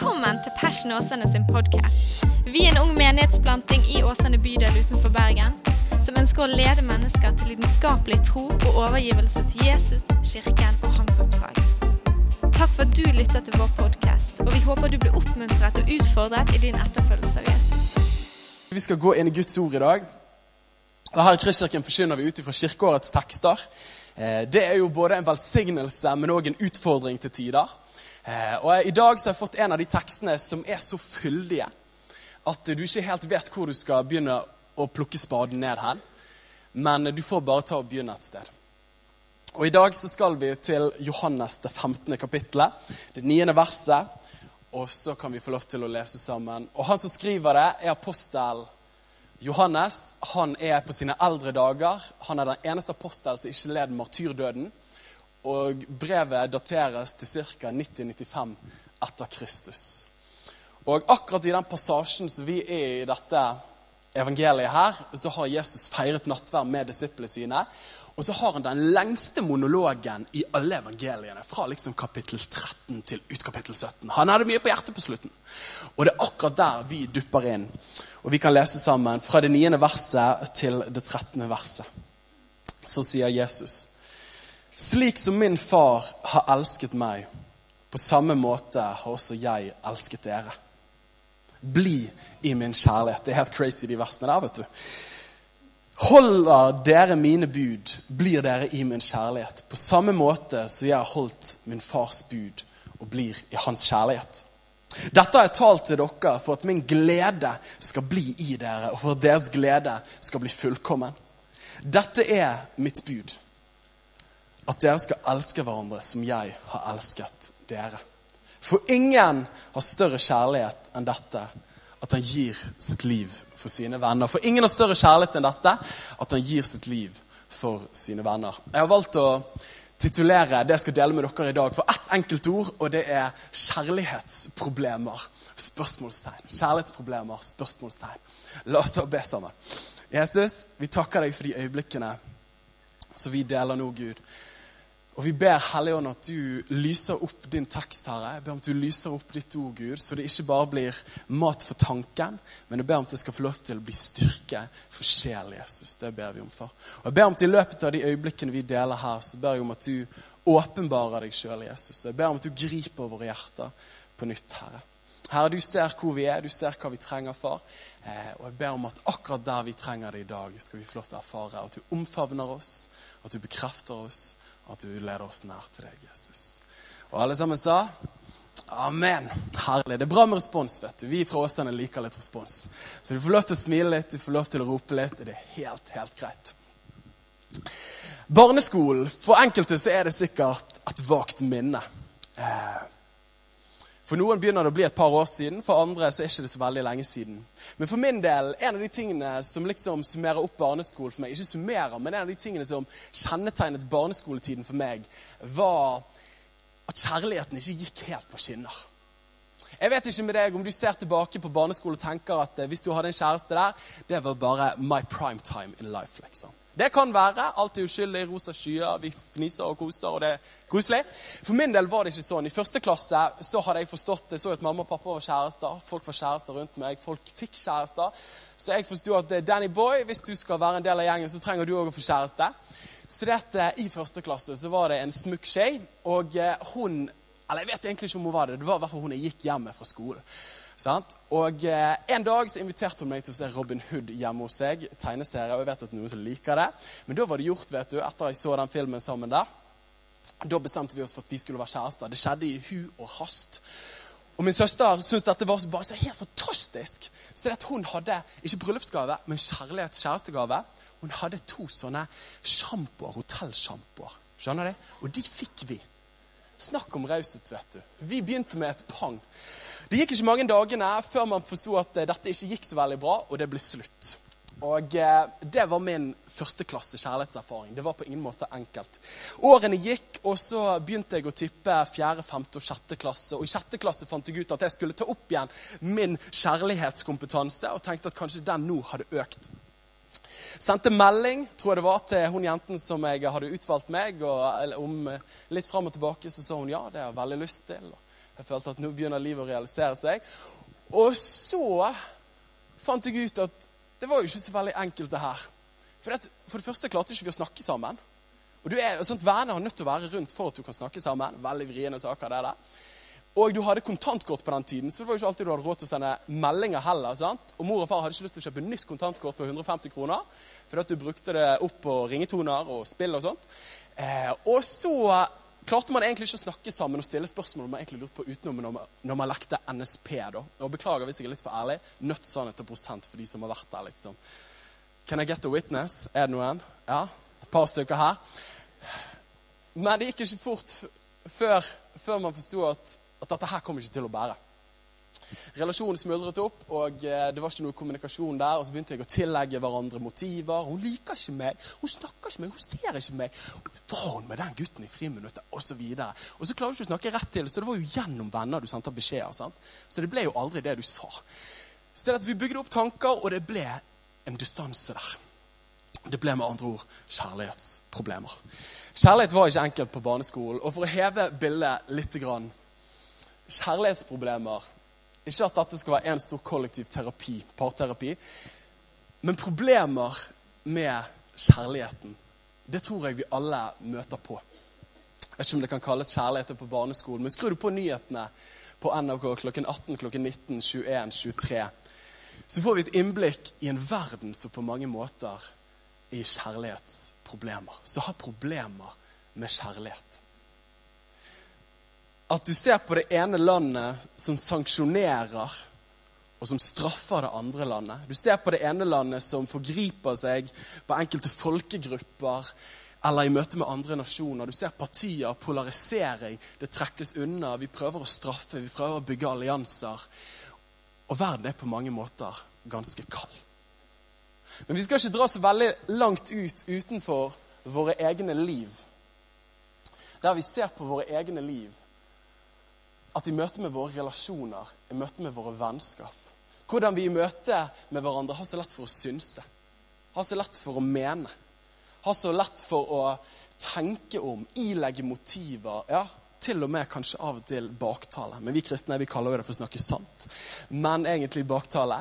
Velkommen til Passion Åsane sin podkast. Vi er en ung menighetsplanting i Åsane bydel utenfor Bergen som ønsker å lede mennesker til lidenskapelig tro og overgivelse til Jesus, kirken og hans oppdrag. Takk for at du lytter til vår podkast, og vi håper du blir oppmuntret og utfordret i din etterfølgelse av Jesus. Vi skal gå inn i Guds ord i dag. Her i Kristkirken forsyner vi ut fra kirkeårets tekster. Eh, Det er jo både en velsignelse, men òg en utfordring til tider. Eh, Og I dag så har jeg fått en av de tekstene som er så fyldige at du ikke helt vet hvor du skal begynne å plukke spaden ned hen. Men du får bare ta og begynne et sted. Og I dag så skal vi til Johannes det 15. kapittelet, det 9. verset. Og så kan vi få lov til å lese sammen. Og Han som skriver det, er apostel Johannes. Han er på sine eldre dager. Han er den eneste apostel som ikke led martyrdøden. Og brevet dateres til ca. 90-95 etter Kristus. Og akkurat i den passasjen som vi er i dette evangeliet her, så har Jesus feiret nattverd med disiplene sine. Og så har han den lengste monologen i alle evangeliene, fra liksom kapittel 13 til ut kapittel 17. Han hadde mye på hjertet på slutten. Og det er akkurat der vi dupper inn. Og vi kan lese sammen fra det 9. verset til det 13. verset. Så sier Jesus Slik som min far har elsket meg, på samme måte har også jeg elsket dere. Bli i min kjærlighet. Det er helt crazy, de versene der, vet du. Holder dere mine bud, blir dere i min kjærlighet. På samme måte som jeg har holdt min fars bud og blir i hans kjærlighet. Dette har jeg talt til dere for at min glede skal bli i dere, og for at deres glede skal bli fullkommen. Dette er mitt bud. At dere skal elske hverandre som jeg har elsket dere. For ingen har større kjærlighet enn dette, at han gir sitt liv for sine venner. For ingen har større kjærlighet enn dette, at han gir sitt liv for sine venner. Jeg har valgt å titulere det jeg skal dele med dere i dag, for ett enkelt ord, og det er kjærlighetsproblemer. Spørsmålstegn. Kjærlighetsproblemer, spørsmålstegn. La oss og be sammen. Jesus, vi takker deg for de øyeblikkene som vi deler nå, Gud. Og vi ber Helligånd at du lyser opp din tekst, Herre. Jeg ber om at du lyser opp ditt ord, Gud, så det ikke bare blir mat for tanken, men jeg ber om at det skal få lov til å bli styrke for sjel, Jesus. Det ber vi om for. Og jeg ber om at i løpet av de øyeblikkene vi deler her, så ber jeg om at du åpenbarer deg sjøl, Jesus. Jeg ber om at du griper våre hjerter på nytt, Herre. Herre, du ser hvor vi er, du ser hva vi trenger, far. Eh, og jeg ber om at akkurat der vi trenger det i dag, skal vi få lov til å erfare at du omfavner oss, at du bekrefter oss, at du leder oss nær til deg, Jesus. Og alle sammen sa Amen. Herlig. Det er bra med respons. vet du. Vi fra Åsane liker litt respons. Så du får lov til å smile litt, du får lov til å rope litt. Det er helt, helt greit. Barneskolen. For enkelte så er det sikkert et vagt minne. Eh, for noen begynner det å bli et par år siden, for andre så er det ikke så veldig lenge siden. Men for min del, en av de tingene som liksom summerer opp barneskolen for meg, ikke summerer, men en av de tingene som kjennetegnet barneskoletiden for meg, var at kjærligheten ikke gikk helt på skinner. Jeg vet ikke med deg om du ser tilbake på barneskole og tenker at hvis du hadde en kjæreste der, det var bare my prime time in life, liksom. Det kan være. Alt er uskyldig, rosa skyer, vi fniser og koser, og det er koselig. For min del var det ikke sånn. I første klasse så hadde jeg forstått det, så at mamma og pappa var kjærester. Folk var kjærester rundt meg. Folk fikk kjærester. Så jeg forsto at Danny Boy, hvis du skal være en del av gjengen, så trenger du òg å få kjæreste. Så dette, i første klasse så var det en smukk skje, og hun Eller jeg vet egentlig ikke om hun var det. Det var i hvert fall hun jeg gikk hjemme fra skolen. Sant? Og eh, En dag så inviterte hun meg til å se Robin Hood hjemme hos seg. tegneserie, og jeg vet at noen som liker det. Men da var det gjort, vet du, etter jeg så den filmen sammen der. Da bestemte vi oss for at vi skulle være kjærester. Det skjedde i hu og hast. Og Min søster syntes dette var bare så helt fantastisk. Så det at Hun hadde ikke bryllupsgave, men kjærlighets kjærestegave. Hun hadde to sånne sjampoer, hotellsjampoer. Skjønner du? Og de fikk vi. Snakk om raushet, vet du. Vi begynte med et pang. Det gikk ikke mange dagene før man forsto at dette ikke gikk så veldig bra, og det ble slutt. Og eh, Det var min førsteklasse kjærlighetserfaring. Det var på ingen måte enkelt. Årene gikk, og så begynte jeg å tippe fjerde, femte og sjette klasse. Og i sjette klasse fant jeg ut at jeg skulle ta opp igjen min kjærlighetskompetanse, og tenkte at kanskje den nå hadde økt. Sendte melding tror jeg det var, til hun jenten som jeg hadde utvalgt meg. og om Litt fram og tilbake så sa hun ja, det har jeg veldig lyst til. Jeg følte at nå begynner livet å realisere seg. Og så fant jeg ut at det var jo ikke så veldig enkelt, det her. For det, for det første klarte ikke vi å snakke sammen. Og du er, sånt, Venner har nødt til å være rundt for at du kan snakke sammen. Veldig vriene saker, det der. Og du hadde kontantkort på den tiden, så det var jo ikke alltid du hadde råd til å sende meldinger heller. sant? Og mor og far hadde ikke lyst til å kjøpe nytt kontantkort på 150 kroner, fordi at du brukte det opp på ringetoner og spill og sånt. Eh, og så klarte man egentlig ikke å snakke sammen og stille spørsmål man egentlig lurte på utenom når man, når man lekte NSP. da. Og Beklager hvis jeg er litt for ærlig. Nødt sannhet og prosent for de som har vært der. liksom. Can I get a witness? Er det noen? Ja? Et par stykker her. Men det gikk ikke fort før, før man forsto at at dette her kommer ikke til å bære. Relasjonen smuldret opp, og eh, det var ikke noe kommunikasjon der. Og så begynte jeg å tillegge hverandre motiver. Hun liker ikke meg, hun snakker ikke meg, hun ser ikke meg. Var hun med den gutten i friminuttet? Og så videre. Og så klarer du ikke å snakke rett til, så det var jo gjennom venner du sendte beskjeder. sant? Så det ble jo aldri det du sa. Så vi bygde opp tanker, og det ble en distanse der. Det ble med andre ord kjærlighetsproblemer. Kjærlighet var ikke enkelt på barneskolen. Og for å heve bildet litt kjærlighetsproblemer Ikke at dette skal være én stor kollektiv terapi, parterapi. Men problemer med kjærligheten, det tror jeg vi alle møter på. Jeg vet ikke om det kan kalles kjærlighet på barneskolen, men skru du på nyhetene på NRK klokken 18, klokken 19, 21, 23, så får vi et innblikk i en verden som på mange måter er i kjærlighetsproblemer. Som har problemer med kjærlighet at du ser på det ene landet som sanksjonerer og som straffer det andre landet. Du ser på det ene landet som forgriper seg på enkelte folkegrupper eller i møte med andre nasjoner. Du ser partier, polarisering, det trekkes unna. Vi prøver å straffe, vi prøver å bygge allianser. Og verden er på mange måter ganske kald. Men vi skal ikke dra så veldig langt ut utenfor våre egne liv. Der vi ser på våre egne liv at i møte med våre relasjoner, i møte med våre vennskap Hvordan vi i møte med hverandre har så lett for å synse, har så lett for å mene, har så lett for å tenke om, ilegge motiver. ja, til og med kanskje av og til baktale. Men vi kristne vi kaller det for å snakke sant. Men egentlig baktale.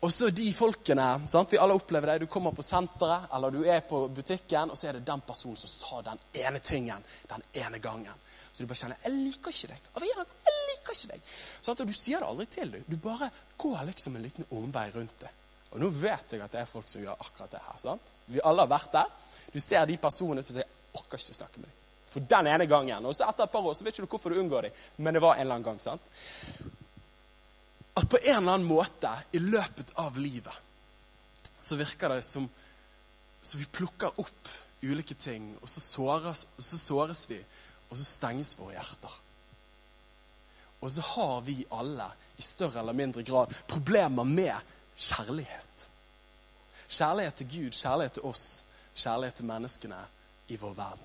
Og så de folkene sant? Vi alle opplever det. Du kommer på senteret eller du er på butikken, og så er det den personen som sa den ene tingen den ene gangen. Så du bare kjenner 'Jeg liker ikke deg'. Av jeg liker ikke deg. Sånn, og du sier det aldri til Du. Du bare går liksom en liten omvei rundt det. Og nå vet jeg at det er folk som gjør akkurat det her. sant? Vi alle har vært der. Du ser de personene som 'Jeg orker ikke snakke med deg'. For den ene gangen. Og så etter et par år så vet ikke du hvorfor du unngår dem, men det var en eller annen gang. sant? At på en eller annen måte i løpet av livet så virker det som så vi plukker opp ulike ting, og så såres, så såres vi og så stenges våre hjerter. Og så har vi alle i større eller mindre grad problemer med kjærlighet. Kjærlighet til Gud, kjærlighet til oss, kjærlighet til menneskene i vår verden.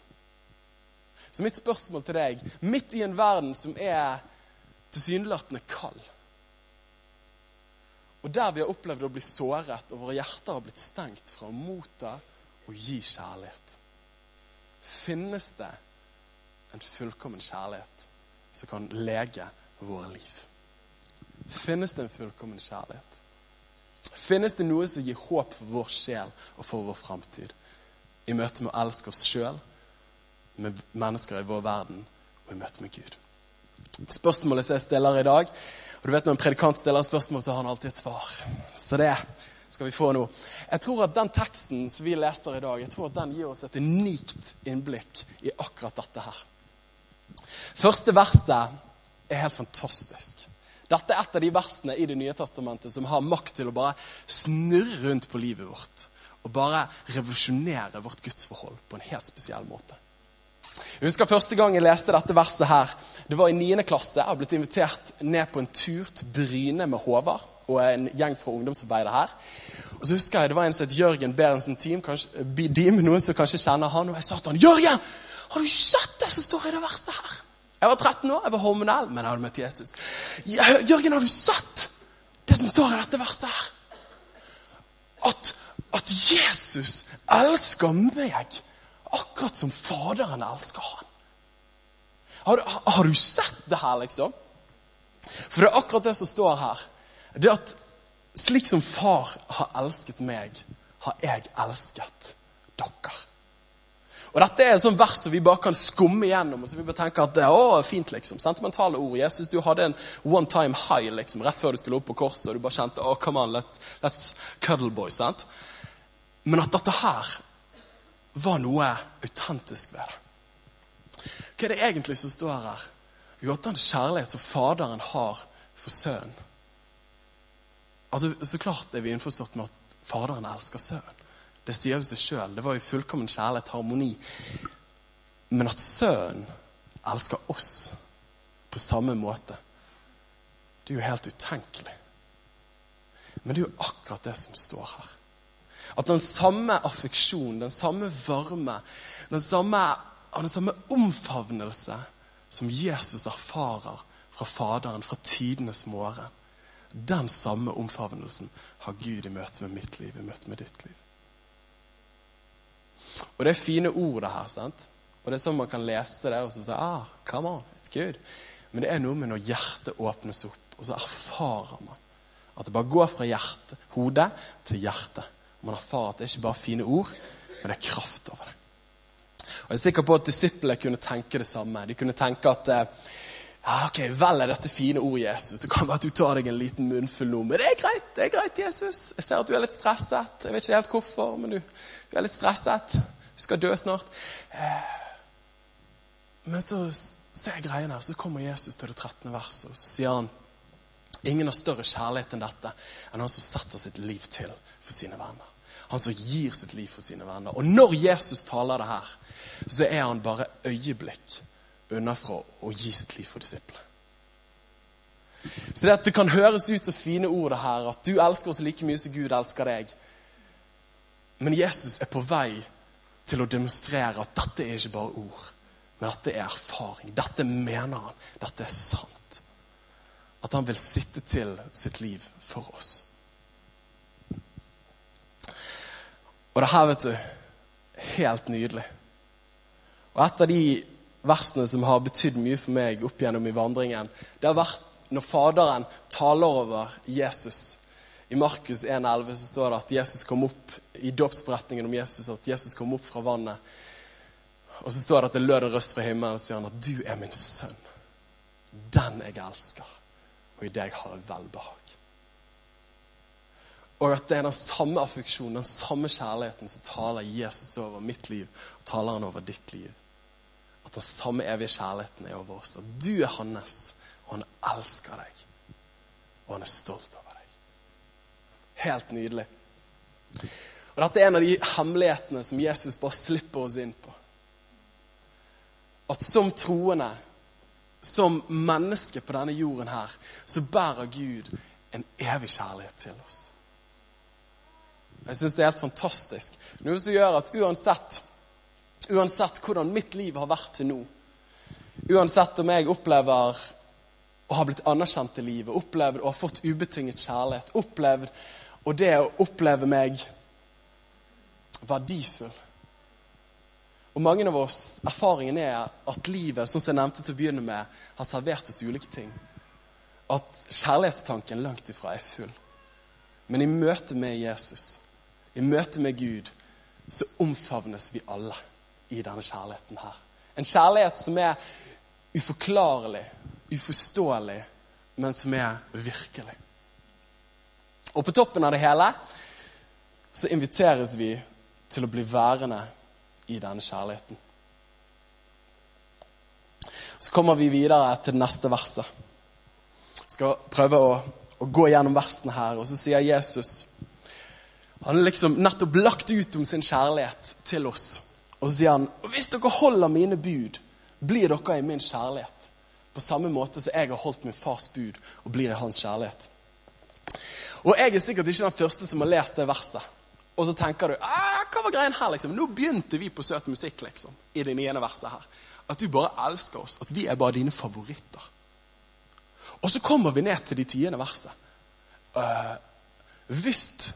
Så mitt spørsmål til deg, midt i en verden som er tilsynelatende kald, og der vi har opplevd å bli såret, og våre hjerter har blitt stengt fra å motta og gi kjærlighet, finnes det en fullkommen kjærlighet som kan lege våre liv. Finnes det en fullkommen kjærlighet? Finnes det noe som gir håp for vår sjel og for vår framtid? I møte med å elske oss sjøl, med mennesker i vår verden og i møte med Gud. Spørsmålet som jeg stiller i dag og du vet Når en predikant stiller spørsmål, så har han alltid et svar. Så det skal vi få nå. Jeg tror at Den teksten som vi leser i dag, jeg tror at den gir oss et unikt innblikk i akkurat dette her. Første verset er helt fantastisk. Dette er et av de versene i Det nye testamentet som har makt til å bare snurre rundt på livet vårt. Og bare revolusjonere vårt gudsforhold på en helt spesiell måte. Jeg husker første gang jeg leste dette verset her. Det var i 9. klasse. Jeg har blitt invitert ned på en tur til Bryne med Håvard og en gjeng fra ungdomsarbeidet her. Og så husker jeg Det var en som het Jørgen Berentsen Team, kanskje, noen som kanskje kjenner han. Og jeg sa til han, 'Jørgen, har du sett det som står i det verset her? Jeg var 13 år, jeg var hormonell, men jeg hadde møtt Jesus. Jørgen, har du sett det som står i dette verset her? At, at Jesus elsker meg akkurat som Faderen elsker han. Har, har du sett det her, liksom? For det er akkurat det som står her. Det at slik som far har elsket meg, har jeg elsket dere. Og Dette er et sånt vers som vi bare kan skumme gjennom. og så vi bare tenker at det er fint liksom, Sentimentale ord. Jesus, du hadde en one time high liksom, rett før du skulle opp på korset, og du bare kjente oh, come on, let, let's cuddle boy. sant? Men at dette her var noe autentisk ved det. Hva er det egentlig som står her? Jo, at den kjærlighet som Faderen har for Sønnen Altså, Så klart er vi innforstått med at Faderen elsker Sønnen. Det sier jo seg sjøl. Det var jo fullkommen kjærlighet, harmoni. Men at Sønnen elsker oss på samme måte, det er jo helt utenkelig. Men det er jo akkurat det som står her. At den samme affeksjon, den samme varme, den samme, den samme omfavnelse som Jesus erfarer fra Faderen fra tidenes morgen, den samme omfavnelsen har Gud i møte med mitt liv, i møte med ditt liv. Og det er fine ord, det her. sant? Og det er sånn man kan lese det og så tenke, ah, come on, it's good. Men det er noe med når hjertet åpnes opp, og så erfarer man at det bare går fra hjertet, hodet til hjertet. Man erfarer at det er ikke bare fine ord, men det er kraft over det. Og Jeg er sikker på at disiplene kunne tenke det samme. De kunne tenke at eh, ja, ok, vel er dette fine ord, Jesus. Det kan være at du tar deg en liten munnfull nå, men det er greit, det er greit, Jesus. Jeg ser at du er litt stresset. Jeg vet ikke helt hvorfor, men du, du er litt stresset. Du skal dø snart. Eh, men så ser jeg greiene her, så kommer Jesus til det 13. verset, og så sier han Ingen har større kjærlighet enn dette enn han som setter sitt liv til for sine venner. Han som gir sitt liv for sine venner. Og når Jesus taler det her, så er han bare øyeblikk unna og gi sitt liv for disiplene. Så det, at det kan høres ut som fine ord det her, at du elsker oss like mye som Gud elsker deg. Men Jesus er på vei til å demonstrere at dette er ikke bare ord, men dette er erfaring. Dette mener han. Dette er sant at han vil sitte til sitt liv for oss. Og det her, vet du, helt nydelig. Og et av de versene som har betydd mye for meg opp gjennom i vandringen, det har vært når Faderen taler over Jesus. I Markus 1,11 så står det at Jesus kom opp i dåpsberetningen om Jesus, at Jesus kom opp fra vannet. Og så står det at det lød en røst fra himmelen og sier han at du er min sønn. Den jeg elsker og i deg har jeg velbehag. Og at det er den samme affeksjonen, den samme kjærligheten som taler Jesus over mitt liv, og taler han over ditt liv. At den samme evige kjærligheten er over oss. At du er hans, og han elsker deg. Og han er stolt over deg. Helt nydelig. Og Dette er en av de hemmelighetene som Jesus bare slipper oss inn på. At som troende som menneske på denne jorden her, så bærer Gud en evig kjærlighet til oss. Jeg syns det er helt fantastisk. Noe som gjør at uansett, uansett hvordan mitt liv har vært til nå, uansett om jeg opplever å ha blitt anerkjent i livet, opplevd å ha fått ubetinget kjærlighet, opplevd og det å oppleve meg verdifull og mange av oss, Erfaringen er at livet som jeg nevnte til å begynne med, har servert oss ulike ting. At kjærlighetstanken langt ifra er full. Men i møte med Jesus, i møte med Gud, så omfavnes vi alle i denne kjærligheten her. En kjærlighet som er uforklarlig, uforståelig, men som er virkelig. Og på toppen av det hele så inviteres vi til å bli værende i denne kjærligheten. Så kommer vi videre til det neste verset. Jeg skal prøve å, å gå gjennom versene her, og så sier Jesus Han har liksom nettopp lagt ut om sin kjærlighet til oss. Og så sier han hvis dere holder mine bud, blir dere i min kjærlighet. På samme måte som jeg har holdt min fars bud og blir i hans kjærlighet. Og jeg er sikkert ikke den første som har lest det verset. Og så tenker du «Ah, hva var greien her liksom? Nå begynte vi på søt musikk liksom, i det niende verset her. At du bare elsker oss. At vi er bare dine favoritter. Og så kommer vi ned til de tiende verset. Uh, hvis,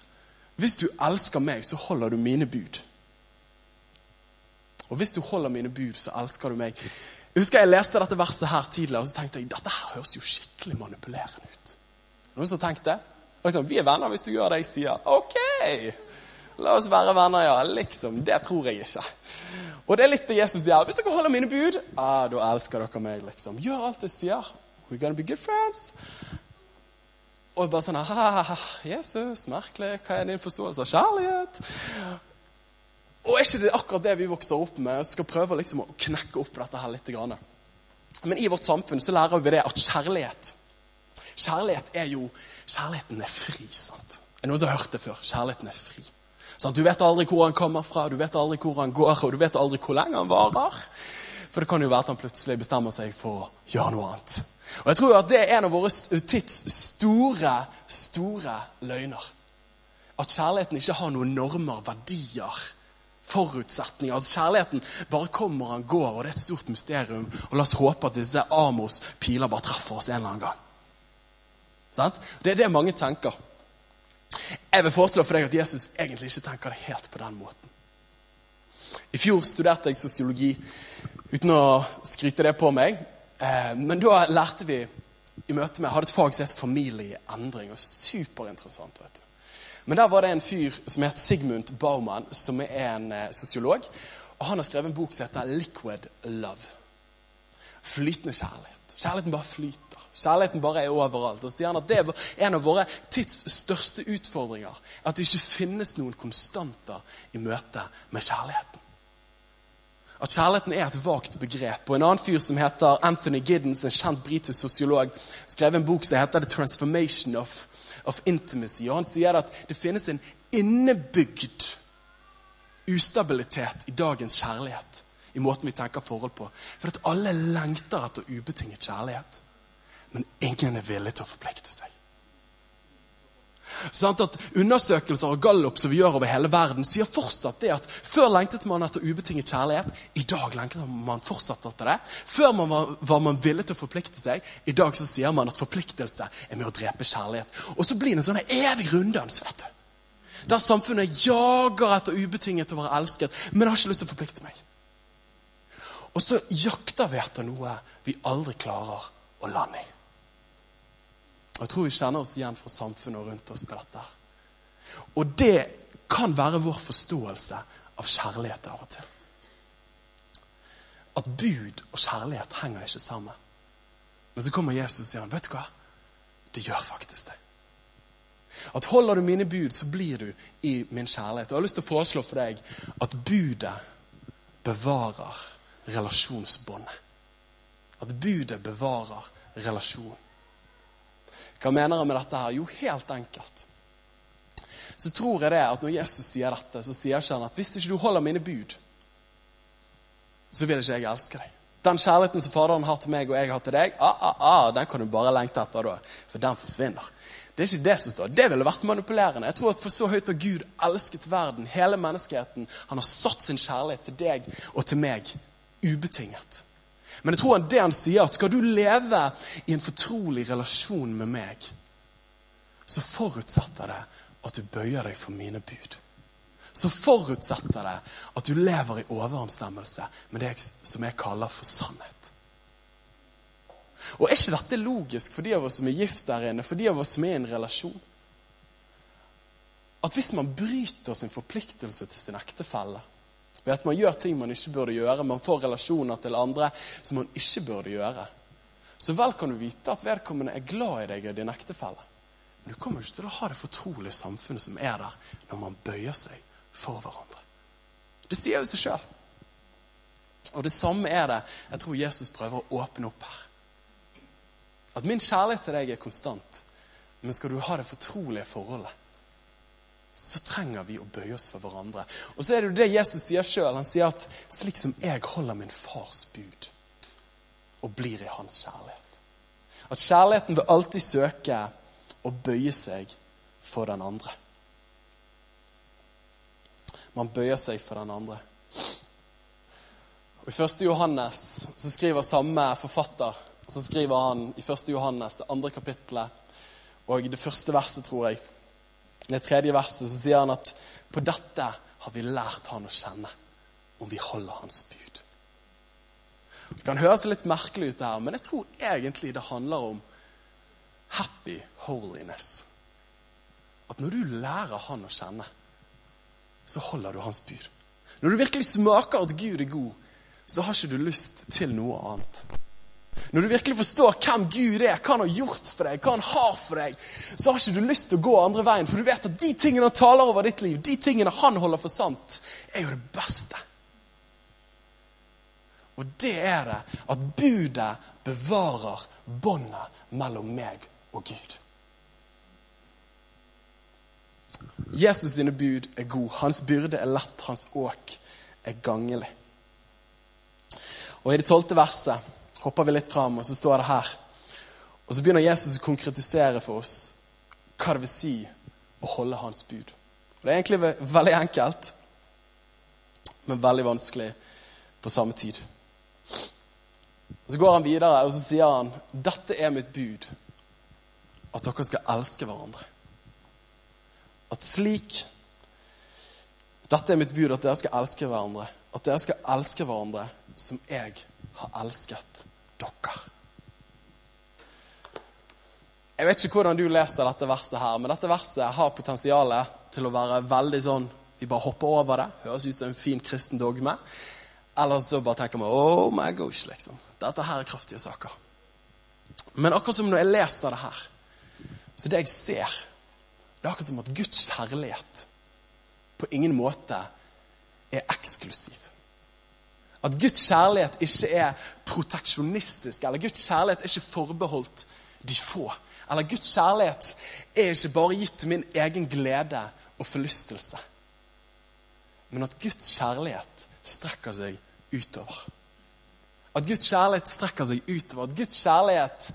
hvis du elsker meg, så holder du mine bud. Og hvis du holder mine bud, så elsker du meg. Jeg husker jeg leste dette verset her tidligere, og så tenkte jeg dette her høres jo skikkelig manipulerende ut. Noen som tenkte? Liksom, vi er venner hvis du gjør det jeg sier. Ok! La oss være venner, ja. Liksom. Det tror jeg ikke. Og det er litt det Jesus sier. Hvis dere holder mine bud, ah, da elsker dere meg. liksom. Gjør alt jeg sier. We're gonna be good friends. Og bare sånn ha, Jesus, merkelig. Hva er din forståelse av kjærlighet? Og er ikke det akkurat det vi vokser opp med? Jeg skal prøve liksom å knekke opp dette her litt. Men i vårt samfunn så lærer vi det at kjærlighet Kjærlighet er jo Kjærligheten er fri. sant? Er noen som har hørt det før? Kjærligheten er fri. Sant? du vet aldri hvor han kommer fra, du vet aldri hvor han går, og du vet aldri hvor lenge han varer. For det kan jo være at han plutselig bestemmer seg for å gjøre noe annet. Og jeg tror at det er en av våre tids store, store løgner. At kjærligheten ikke har noen normer, verdier, forutsetninger. Altså Kjærligheten bare kommer og går, og det er et stort mysterium. Og la oss håpe at disse Amos piler bare treffer oss en eller annen gang. Sant? Det er det mange tenker. Jeg vil foreslå for deg at Jesus egentlig ikke tenker det helt på den måten. I fjor studerte jeg sosiologi uten å skryte det på meg. Eh, men da lærte vi i møte med, hadde et fag som het familieendring. og Superinteressant. vet du. Men der var det en fyr som het Sigmund Baumann, som er en eh, sosiolog. Og han har skrevet en bok som heter 'Liquid Love'. Flytende kjærlighet. Kjærligheten bare flyter. Kjærligheten bare er overalt. Og sier han at Det er en av våre tids største utfordringer. At det ikke finnes noen konstanter i møte med kjærligheten. At kjærligheten er et vagt begrep. Og En annen fyr som heter Anthony Giddens, en kjent britisk sosiolog, skrev en bok som heter The Transformation of of intimacy. Og han sier at det finnes en innebygd ustabilitet i dagens kjærlighet. I måten vi tenker forhold på. For at alle lengter etter ubetinget kjærlighet. Men ingen er villig til å forplikte seg. Sånn at Undersøkelser og gallup som vi gjør over hele verden, sier fortsatt det at før lengtet man etter ubetinget kjærlighet. I dag lengter man fortsatt etter det. Før man var, var, man villig til å forplikte seg. I dag så sier man at forpliktelse er med å drepe kjærlighet. Og så blir det en sånn evig runddans. vet du. Der samfunnet jager etter ubetinget å være elsket, men har ikke lyst til å forplikte meg. Og så jakter vi etter noe vi aldri klarer å lande i. Og Jeg tror vi kjenner oss igjen fra samfunnet rundt oss på dette. Og det kan være vår forståelse av kjærlighet av og til. At bud og kjærlighet henger ikke sammen. Men så kommer Jesus og sier han, vet du hva? Det gjør faktisk det. At holder du mine bud, så blir du i min kjærlighet. Og jeg har lyst til å foreslå for deg at budet bevarer relasjonsbåndet. At budet bevarer relasjonen. Hva mener jeg med dette? her? Jo, helt enkelt. Så tror jeg det at når Jesus sier dette, så sier ikke han at hvis ikke du holder mine bud, så vil ikke jeg elske deg. Den kjærligheten som Faderen har til meg og jeg har til deg, ah, ah, ah, den kan du bare lengte etter da, for den forsvinner. Det er ikke det som står. Det ville vært manipulerende. Jeg tror at For så høyt har Gud elsket verden, hele menneskeheten. Han har satt sin kjærlighet til deg og til meg ubetinget. Men jeg tror det han sier, at skal du leve i en fortrolig relasjon med meg, så forutsetter det at du bøyer deg for mine bud. Så forutsetter det at du lever i overensstemmelse med det som jeg kaller for sannhet. Og Er ikke dette logisk for de av oss som er gift der inne, for de av oss som er i en relasjon? At hvis man bryter sin forpliktelse til sin ektefelle, ved at man gjør ting man ikke burde gjøre, man får relasjoner til andre som man ikke burde gjøre, så vel kan du vite at vedkommende er glad i deg og din ektefelle. Men du kommer ikke til å ha det fortrolige samfunnet som er der når man bøyer seg for hverandre. Det sier jo seg sjøl. Og det samme er det jeg tror Jesus prøver å åpne opp her. At min kjærlighet til deg er konstant, men skal du ha det fortrolige forholdet, så trenger vi å bøye oss for hverandre. Og så er det jo det Jesus sier sjøl. Han sier at 'slik som jeg holder min fars bud og blir i hans kjærlighet'. At kjærligheten vil alltid søke å bøye seg for den andre. Man bøyer seg for den andre. Og I 1. Johannes så skriver samme forfatter så skriver han i 1. Johannes, det andre kapittelet, og det første verset, tror jeg i det tredje verset så sier han at på dette har vi lært han å kjenne, om vi holder hans bud. Det kan høres litt merkelig ut, det her, men jeg tror egentlig det handler om happy holiness. At når du lærer Han å kjenne, så holder du Hans bud. Når du virkelig smaker at Gud er god, så har ikke du lyst til noe annet. Når du virkelig forstår hvem Gud er, hva han har gjort for deg, hva han har for deg, så har ikke du lyst til å gå andre veien, for du vet at de tingene han taler over ditt liv, de tingene han holder for sant, er jo det beste. Og det er det at budet bevarer båndet mellom meg og Gud. Jesus sine bud er god. Hans byrde er lett, hans åk er gangelig. Og I det tolvte verset hopper vi litt fram, og så står det her. Og så begynner Jesus å konkretisere for oss hva det vil si å holde hans bud. Og Det er egentlig veldig enkelt, men veldig vanskelig på samme tid. Og Så går han videre og så sier han, 'Dette er mitt bud, at dere skal elske hverandre.' At slik Dette er mitt bud, at dere skal elske hverandre. At dere skal elske hverandre som jeg har elsket dere. Jeg vet ikke hvordan du leser dette verset, her, men dette verset har potensial til å være veldig sånn Vi bare hopper over det. Høres ut som en fin kristen dogme. Eller så bare tenker vi oh my gosh, liksom. Dette her er kraftige saker. Men akkurat som når jeg leser det her, så det jeg ser, det er akkurat som at Guds kjærlighet på ingen måte er eksklusiv. At Guds kjærlighet ikke er proteksjonistisk, eller Guds kjærlighet er ikke forbeholdt de få. Eller Guds kjærlighet er ikke bare gitt min egen glede og forlystelse. Men at Guds kjærlighet strekker seg utover. At Guds kjærlighet strekker seg utover. At Guds kjærlighet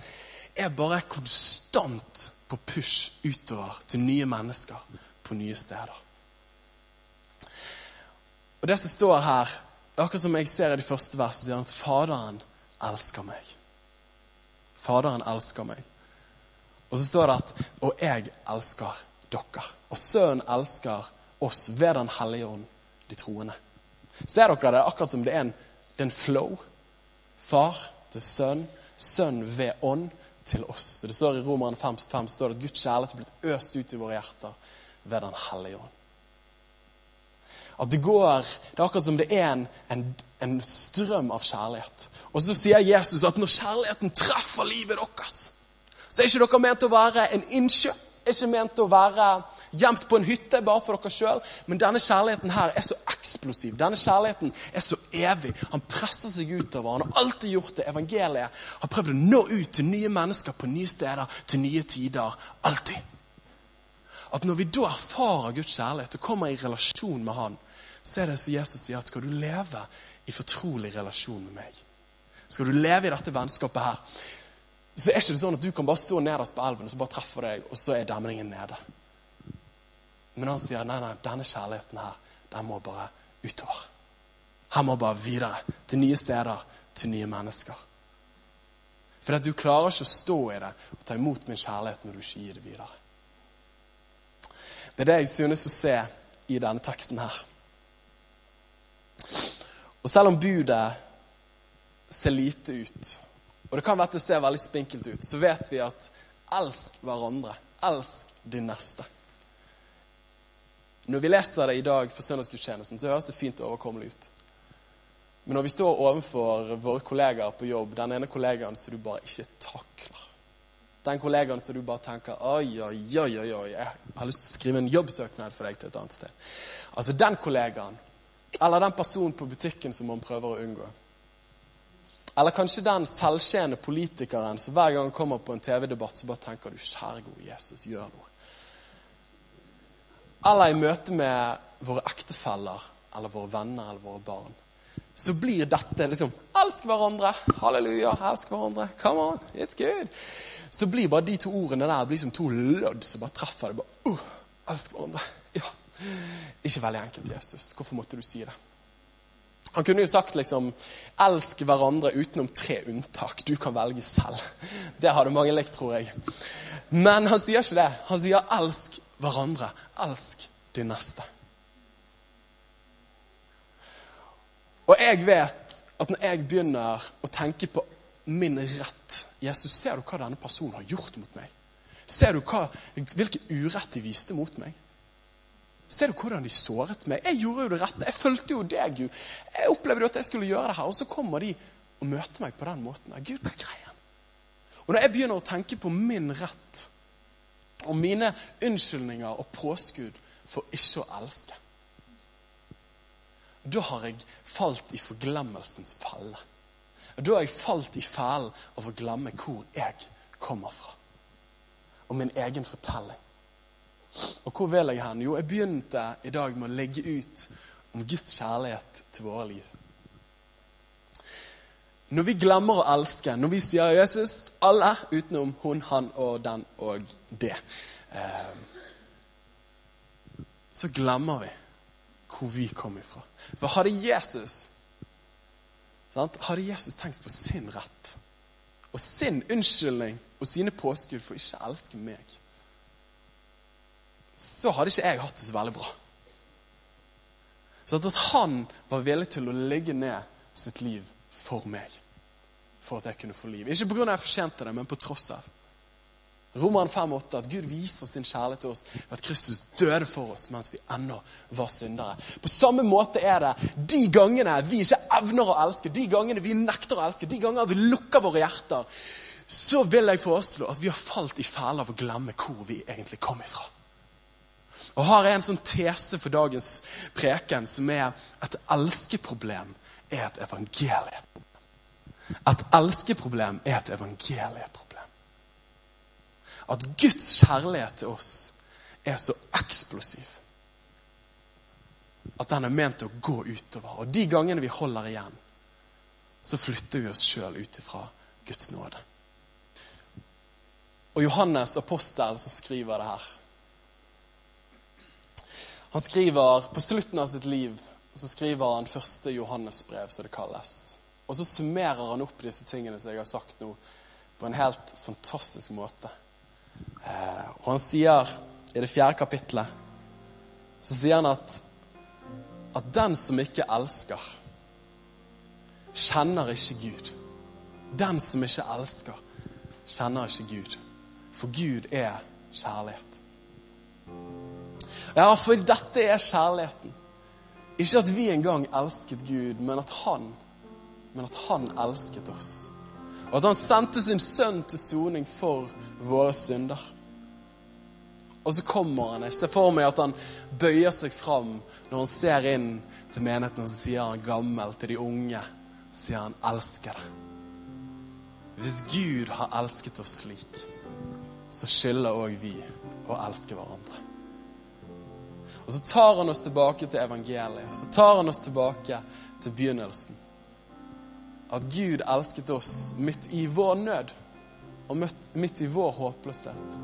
er bare konstant på push utover til nye mennesker på nye steder. Og Det som står her, det er akkurat som jeg ser i de første versene, sier han at Faderen elsker meg. Faderen elsker meg. Og så står det at Og jeg elsker dere. Og Sønnen elsker oss ved Den hellige ånd, de troende. Ser dere det akkurat som det er en, det er en flow? Far til sønn, sønn ved ånd til oss. Det står I Romeren 5, 5 står det at Guds kjærlighet er blitt øst ut i våre hjerter ved Den hellige ånd. At det går Det er akkurat som det er en, en, en strøm av kjærlighet. Og så sier Jesus at når kjærligheten treffer livet deres, så er ikke dere ment å være en innsjø. Er ikke ment å være gjemt på en hytte bare for dere sjøl. Men denne kjærligheten her er så eksplosiv. Denne kjærligheten er så evig. Han presser seg utover. Han har alltid gjort det. Evangeliet har prøvd å nå ut til nye mennesker på nye steder, til nye tider. Alltid. At når vi da erfarer Guds kjærlighet og kommer i relasjon med Han, så er det som Jesus sier, at skal du leve i fortrolig relasjon med meg, skal du leve i dette vennskapet her, så er det ikke sånn at du kan bare stå nederst på elven og så bare treffe deg, og så er demningen nede. Men han sier nei, nei, denne kjærligheten her, den må bare utover. Han må bare videre. Til nye steder, til nye mennesker. For at du klarer ikke å stå i det og ta imot min kjærlighet når du ikke gir det videre. Det er det jeg synes å se i denne teksten her. Og selv om budet ser lite ut, og det kan være at det ser veldig spinkelt ut, så vet vi at elsk hverandre. Elsk din neste. Når vi leser det i dag på søndagsgudstjenesten, så høres det fint og overkommelig ut. Men når vi står overfor våre kollegaer på jobb, den ene kollegaen som du bare ikke takler Den kollegaen som du bare tenker Oi, oi, oi, oi, jeg har lyst til å skrive en jobbsøknad for deg til et annet sted. Altså den kollegaen, eller den personen på butikken som man prøver å unngå. Eller kanskje den selvskjene politikeren som hver gang han kommer på en TV-debatt, så bare tenker du Kjære gode Jesus, gjør noe eller i møte med våre ektefeller eller våre venner eller våre barn, så blir dette liksom Elsk hverandre! Halleluja! Elsk hverandre! Come on! It's good! Så blir bare de to ordene der blir som to lødd som bare treffer det. Bare, uh, elsk hverandre! Ja. Ikke veldig enkelt, Jesus. Hvorfor måtte du si det? Han kunne jo sagt liksom Elsk hverandre utenom tre unntak. Du kan velge selv. Det hadde mange likt, tror jeg. Men han sier ikke det. Han sier elsk hverandre. Elsk din neste. Og jeg vet at når jeg begynner å tenke på min rett Jesus, ser du hva denne personen har gjort mot meg? Ser du hva, hvilken urett de viste mot meg? Ser du hvordan de såret meg? Jeg gjorde jo det rette. Jeg fulgte jo deg, Gud. Jeg opplevde jo at jeg skulle gjøre det her, og så kommer de og møter meg på den måten. Gud, hva er greia? Og når jeg begynner å tenke på min rett og mine unnskyldninger og påskudd for ikke å elske Da har jeg falt i forglemmelsens felle. Da har jeg falt i fellen av å glemme hvor jeg kommer fra. Og min egen fortelling. Og hvor vil jeg hen? Jo, jeg begynte i dag med å legge ut om Guds kjærlighet til våre liv. Når vi glemmer å elske, når vi sier 'Jesus', alle utenom hun, han og den og det, eh, så glemmer vi hvor vi kom ifra. For hadde Jesus sant? Hadde Jesus tenkt på sin rett og sin unnskyldning og sine påskudd for ikke å elske meg, så hadde ikke jeg hatt det så veldig bra. Så at han var villig til å legge ned sitt liv for meg. For at jeg kunne få liv. Ikke pga. jeg fortjente det, men på tross av. Roman 5,8 at Gud viser sin kjærlighet til oss ved at Kristus døde for oss mens vi ennå var syndere. På samme måte er det de gangene vi ikke evner å elske, de gangene vi nekter å elske, de gangene vi lukker våre hjerter, så vil jeg foreslå at vi har falt i fæle av å glemme hvor vi egentlig kom ifra. Og har en sånn tese for dagens preken som er at elskeproblem er et evangelieproblem. Et elskeproblem er et evangelieproblem. At Guds kjærlighet til oss er så eksplosiv at den er ment å gå utover. Og de gangene vi holder igjen, så flytter vi oss sjøl ut ifra Guds nåde. Og Johannes apostel som skriver det her Han skriver På slutten av sitt liv så skriver han første Johannesbrev, som det kalles. Og så summerer han opp disse tingene som jeg har sagt nå, på en helt fantastisk måte. Eh, og han sier i det fjerde kapitlet så sier han at, at den som ikke elsker, kjenner ikke Gud. Den som ikke elsker, kjenner ikke Gud. For Gud er kjærlighet. Ja, for dette er kjærligheten. Ikke at vi engang elsket Gud, men at Han, men at han elsket oss. Og at han sendte sin sønn til soning for våre synder. Og så kommer han. Jeg ser for meg at han bøyer seg fram når han ser inn til menigheten, og så sier han gammel til de unge. Så sier han 'elsker deg'. Hvis Gud har elsket oss slik, så skylder òg vi å elske hverandre. Og så tar han oss tilbake til evangeliet. Så tar han oss tilbake til begynnelsen. At Gud elsket oss midt i vår nød og møtt midt i vår håpløshet.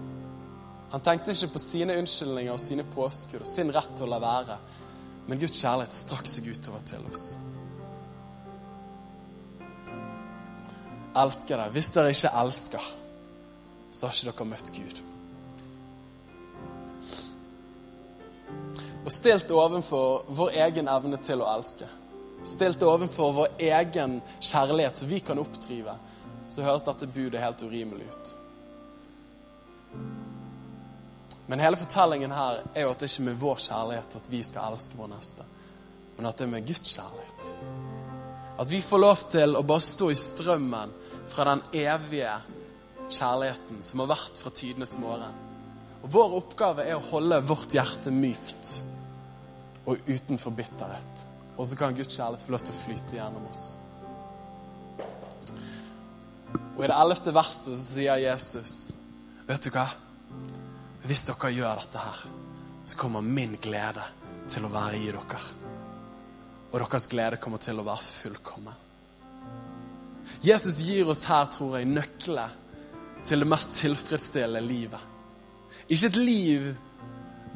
Han tenkte ikke på sine unnskyldninger og sine påskudd og sin rett til å la være, men Guds kjærlighet strakk seg utover til oss. Elsker deg. Hvis dere ikke elsker, så har ikke dere møtt Gud. Og stilt ovenfor vår egen evne til å elske, stilt ovenfor vår egen kjærlighet som vi kan oppdrive, så høres dette budet helt urimelig ut. Men hele fortellingen her er jo at det ikke er med vår kjærlighet at vi skal elske vår neste, men at det er med Guds kjærlighet. At vi får lov til å bare stå i strømmen fra den evige kjærligheten som har vært fra tidenes morgen. Og Vår oppgave er å holde vårt hjerte mykt og utenfor bitterhet. Og så kan Guds kjærlighet få lov til å flyte gjennom oss. Og i det ellevte verset så sier Jesus, vet du hva? Hvis dere gjør dette her, så kommer min glede til å være i dere. Og deres glede kommer til å være fullkommen. Jesus gir oss her, tror jeg, nøkler til det mest tilfredsstillende livet. Ikke et liv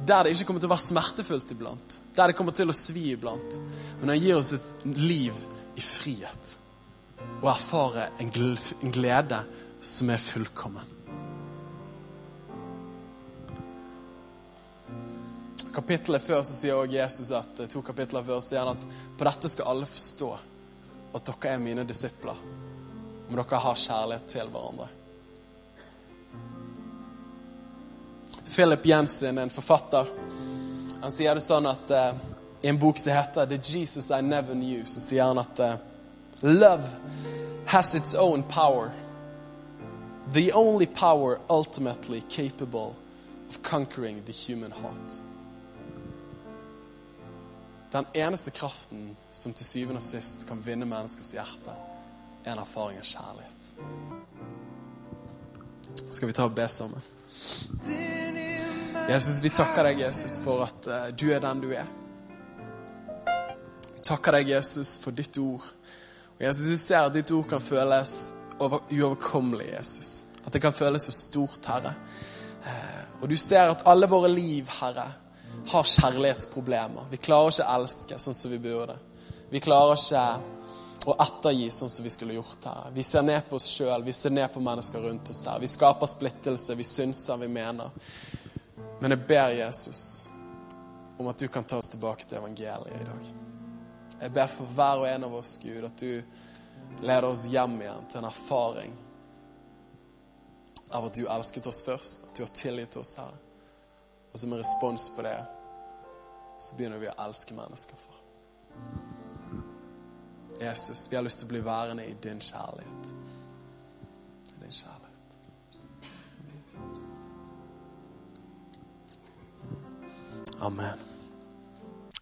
der det ikke kommer til å være smertefullt iblant, der det kommer til å svi iblant, men han gir oss et liv i frihet og erfare en glede som er fullkommen. Kapittelet før så sier også Jesus at, to kapitler før sier han at på dette skal alle forstå at dere er mine disipler. Om dere har kjærlighet til hverandre. Philip Jensen, en forfatter, han sier det sånn at uh, i en bok som heter 'The Jesus I Never Knew', så sier han at uh, love has its own power. The only power ultimately capable of conquering the human heart. Den eneste kraften som til syvende og sist kan vinne menneskers hjerte, er en erfaring av kjærlighet. Skal vi ta og be sammen? Jesus, vi takker deg, Jesus, for at uh, du er den du er. Vi takker deg, Jesus, for ditt ord. Og Jesus, du ser at ditt ord kan føles over, uoverkommelig, Jesus. At det kan føles så stort, Herre. Uh, og du ser at alle våre liv, Herre, har kjærlighetsproblemer. Vi klarer ikke å elske sånn som vi burde. Vi klarer ikke å ettergi sånn som vi skulle gjort her. Vi ser ned på oss sjøl, vi ser ned på mennesker rundt oss her. Vi skaper splittelse, vi synser, vi mener. Men jeg ber Jesus om at du kan ta oss tilbake til evangeliet i dag. Jeg ber for hver og en av oss, Gud, at du leder oss hjem igjen til en erfaring av at du elsket oss først, at du har tilgitt oss, Herre. Og som en respons på det, så begynner vi å elske mennesker for. Jesus, vi har lyst til å bli værende i din kjærlighet. I din kjærlighet. Amen.